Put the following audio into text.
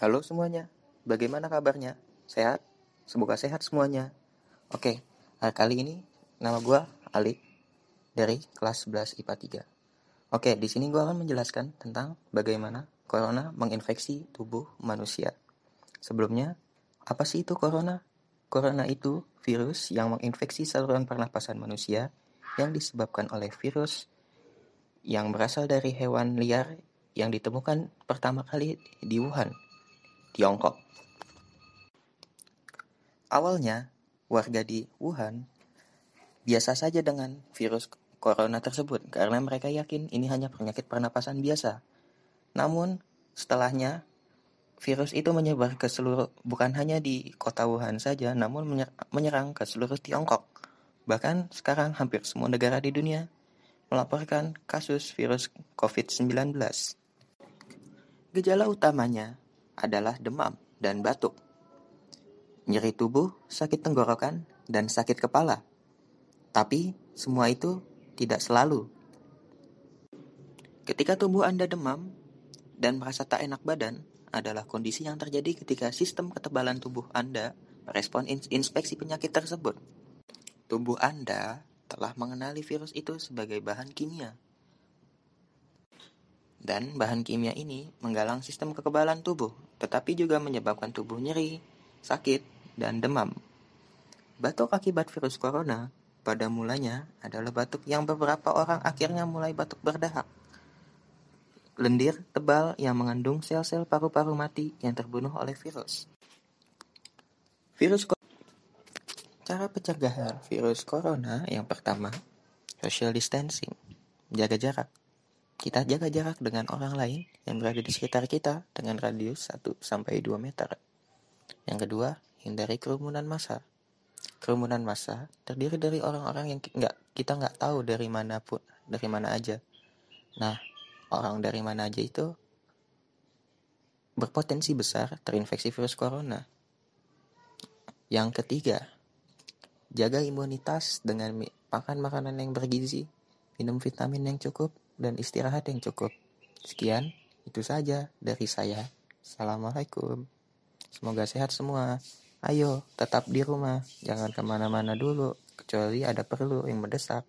Halo semuanya, bagaimana kabarnya? Sehat? Semoga sehat semuanya. Oke, hari kali ini nama gue Ali dari kelas 11 IPA 3. Oke, di sini gue akan menjelaskan tentang bagaimana corona menginfeksi tubuh manusia. Sebelumnya, apa sih itu corona? Corona itu virus yang menginfeksi saluran pernapasan manusia yang disebabkan oleh virus yang berasal dari hewan liar yang ditemukan pertama kali di Wuhan, Tiongkok. Awalnya, warga di Wuhan biasa saja dengan virus corona tersebut karena mereka yakin ini hanya penyakit pernapasan biasa. Namun, setelahnya virus itu menyebar ke seluruh bukan hanya di kota Wuhan saja, namun menyerang ke seluruh Tiongkok. Bahkan sekarang hampir semua negara di dunia melaporkan kasus virus COVID-19. Gejala utamanya adalah demam dan batuk, nyeri tubuh, sakit tenggorokan, dan sakit kepala. Tapi semua itu tidak selalu. Ketika tubuh Anda demam dan merasa tak enak badan adalah kondisi yang terjadi ketika sistem ketebalan tubuh Anda merespon inspeksi penyakit tersebut. Tubuh Anda telah mengenali virus itu sebagai bahan kimia. Dan bahan kimia ini menggalang sistem kekebalan tubuh, tetapi juga menyebabkan tubuh nyeri, sakit, dan demam. Batuk akibat virus corona pada mulanya adalah batuk yang beberapa orang akhirnya mulai batuk berdahak. Lendir tebal yang mengandung sel-sel paru-paru mati yang terbunuh oleh virus. Virus Cara pencegahan virus corona yang pertama, social distancing, jaga jarak. Kita jaga jarak dengan orang lain yang berada di sekitar kita dengan radius 1 sampai 2 meter. Yang kedua, hindari kerumunan massa. Kerumunan massa terdiri dari orang-orang yang nggak kita nggak tahu dari mana pun, dari mana aja. Nah, orang dari mana aja itu berpotensi besar terinfeksi virus corona. Yang ketiga, Jaga imunitas dengan makan makanan yang bergizi, minum vitamin yang cukup, dan istirahat yang cukup. Sekian, itu saja dari saya. Assalamualaikum. Semoga sehat semua. Ayo, tetap di rumah. Jangan ke mana-mana dulu, kecuali ada perlu yang mendesak.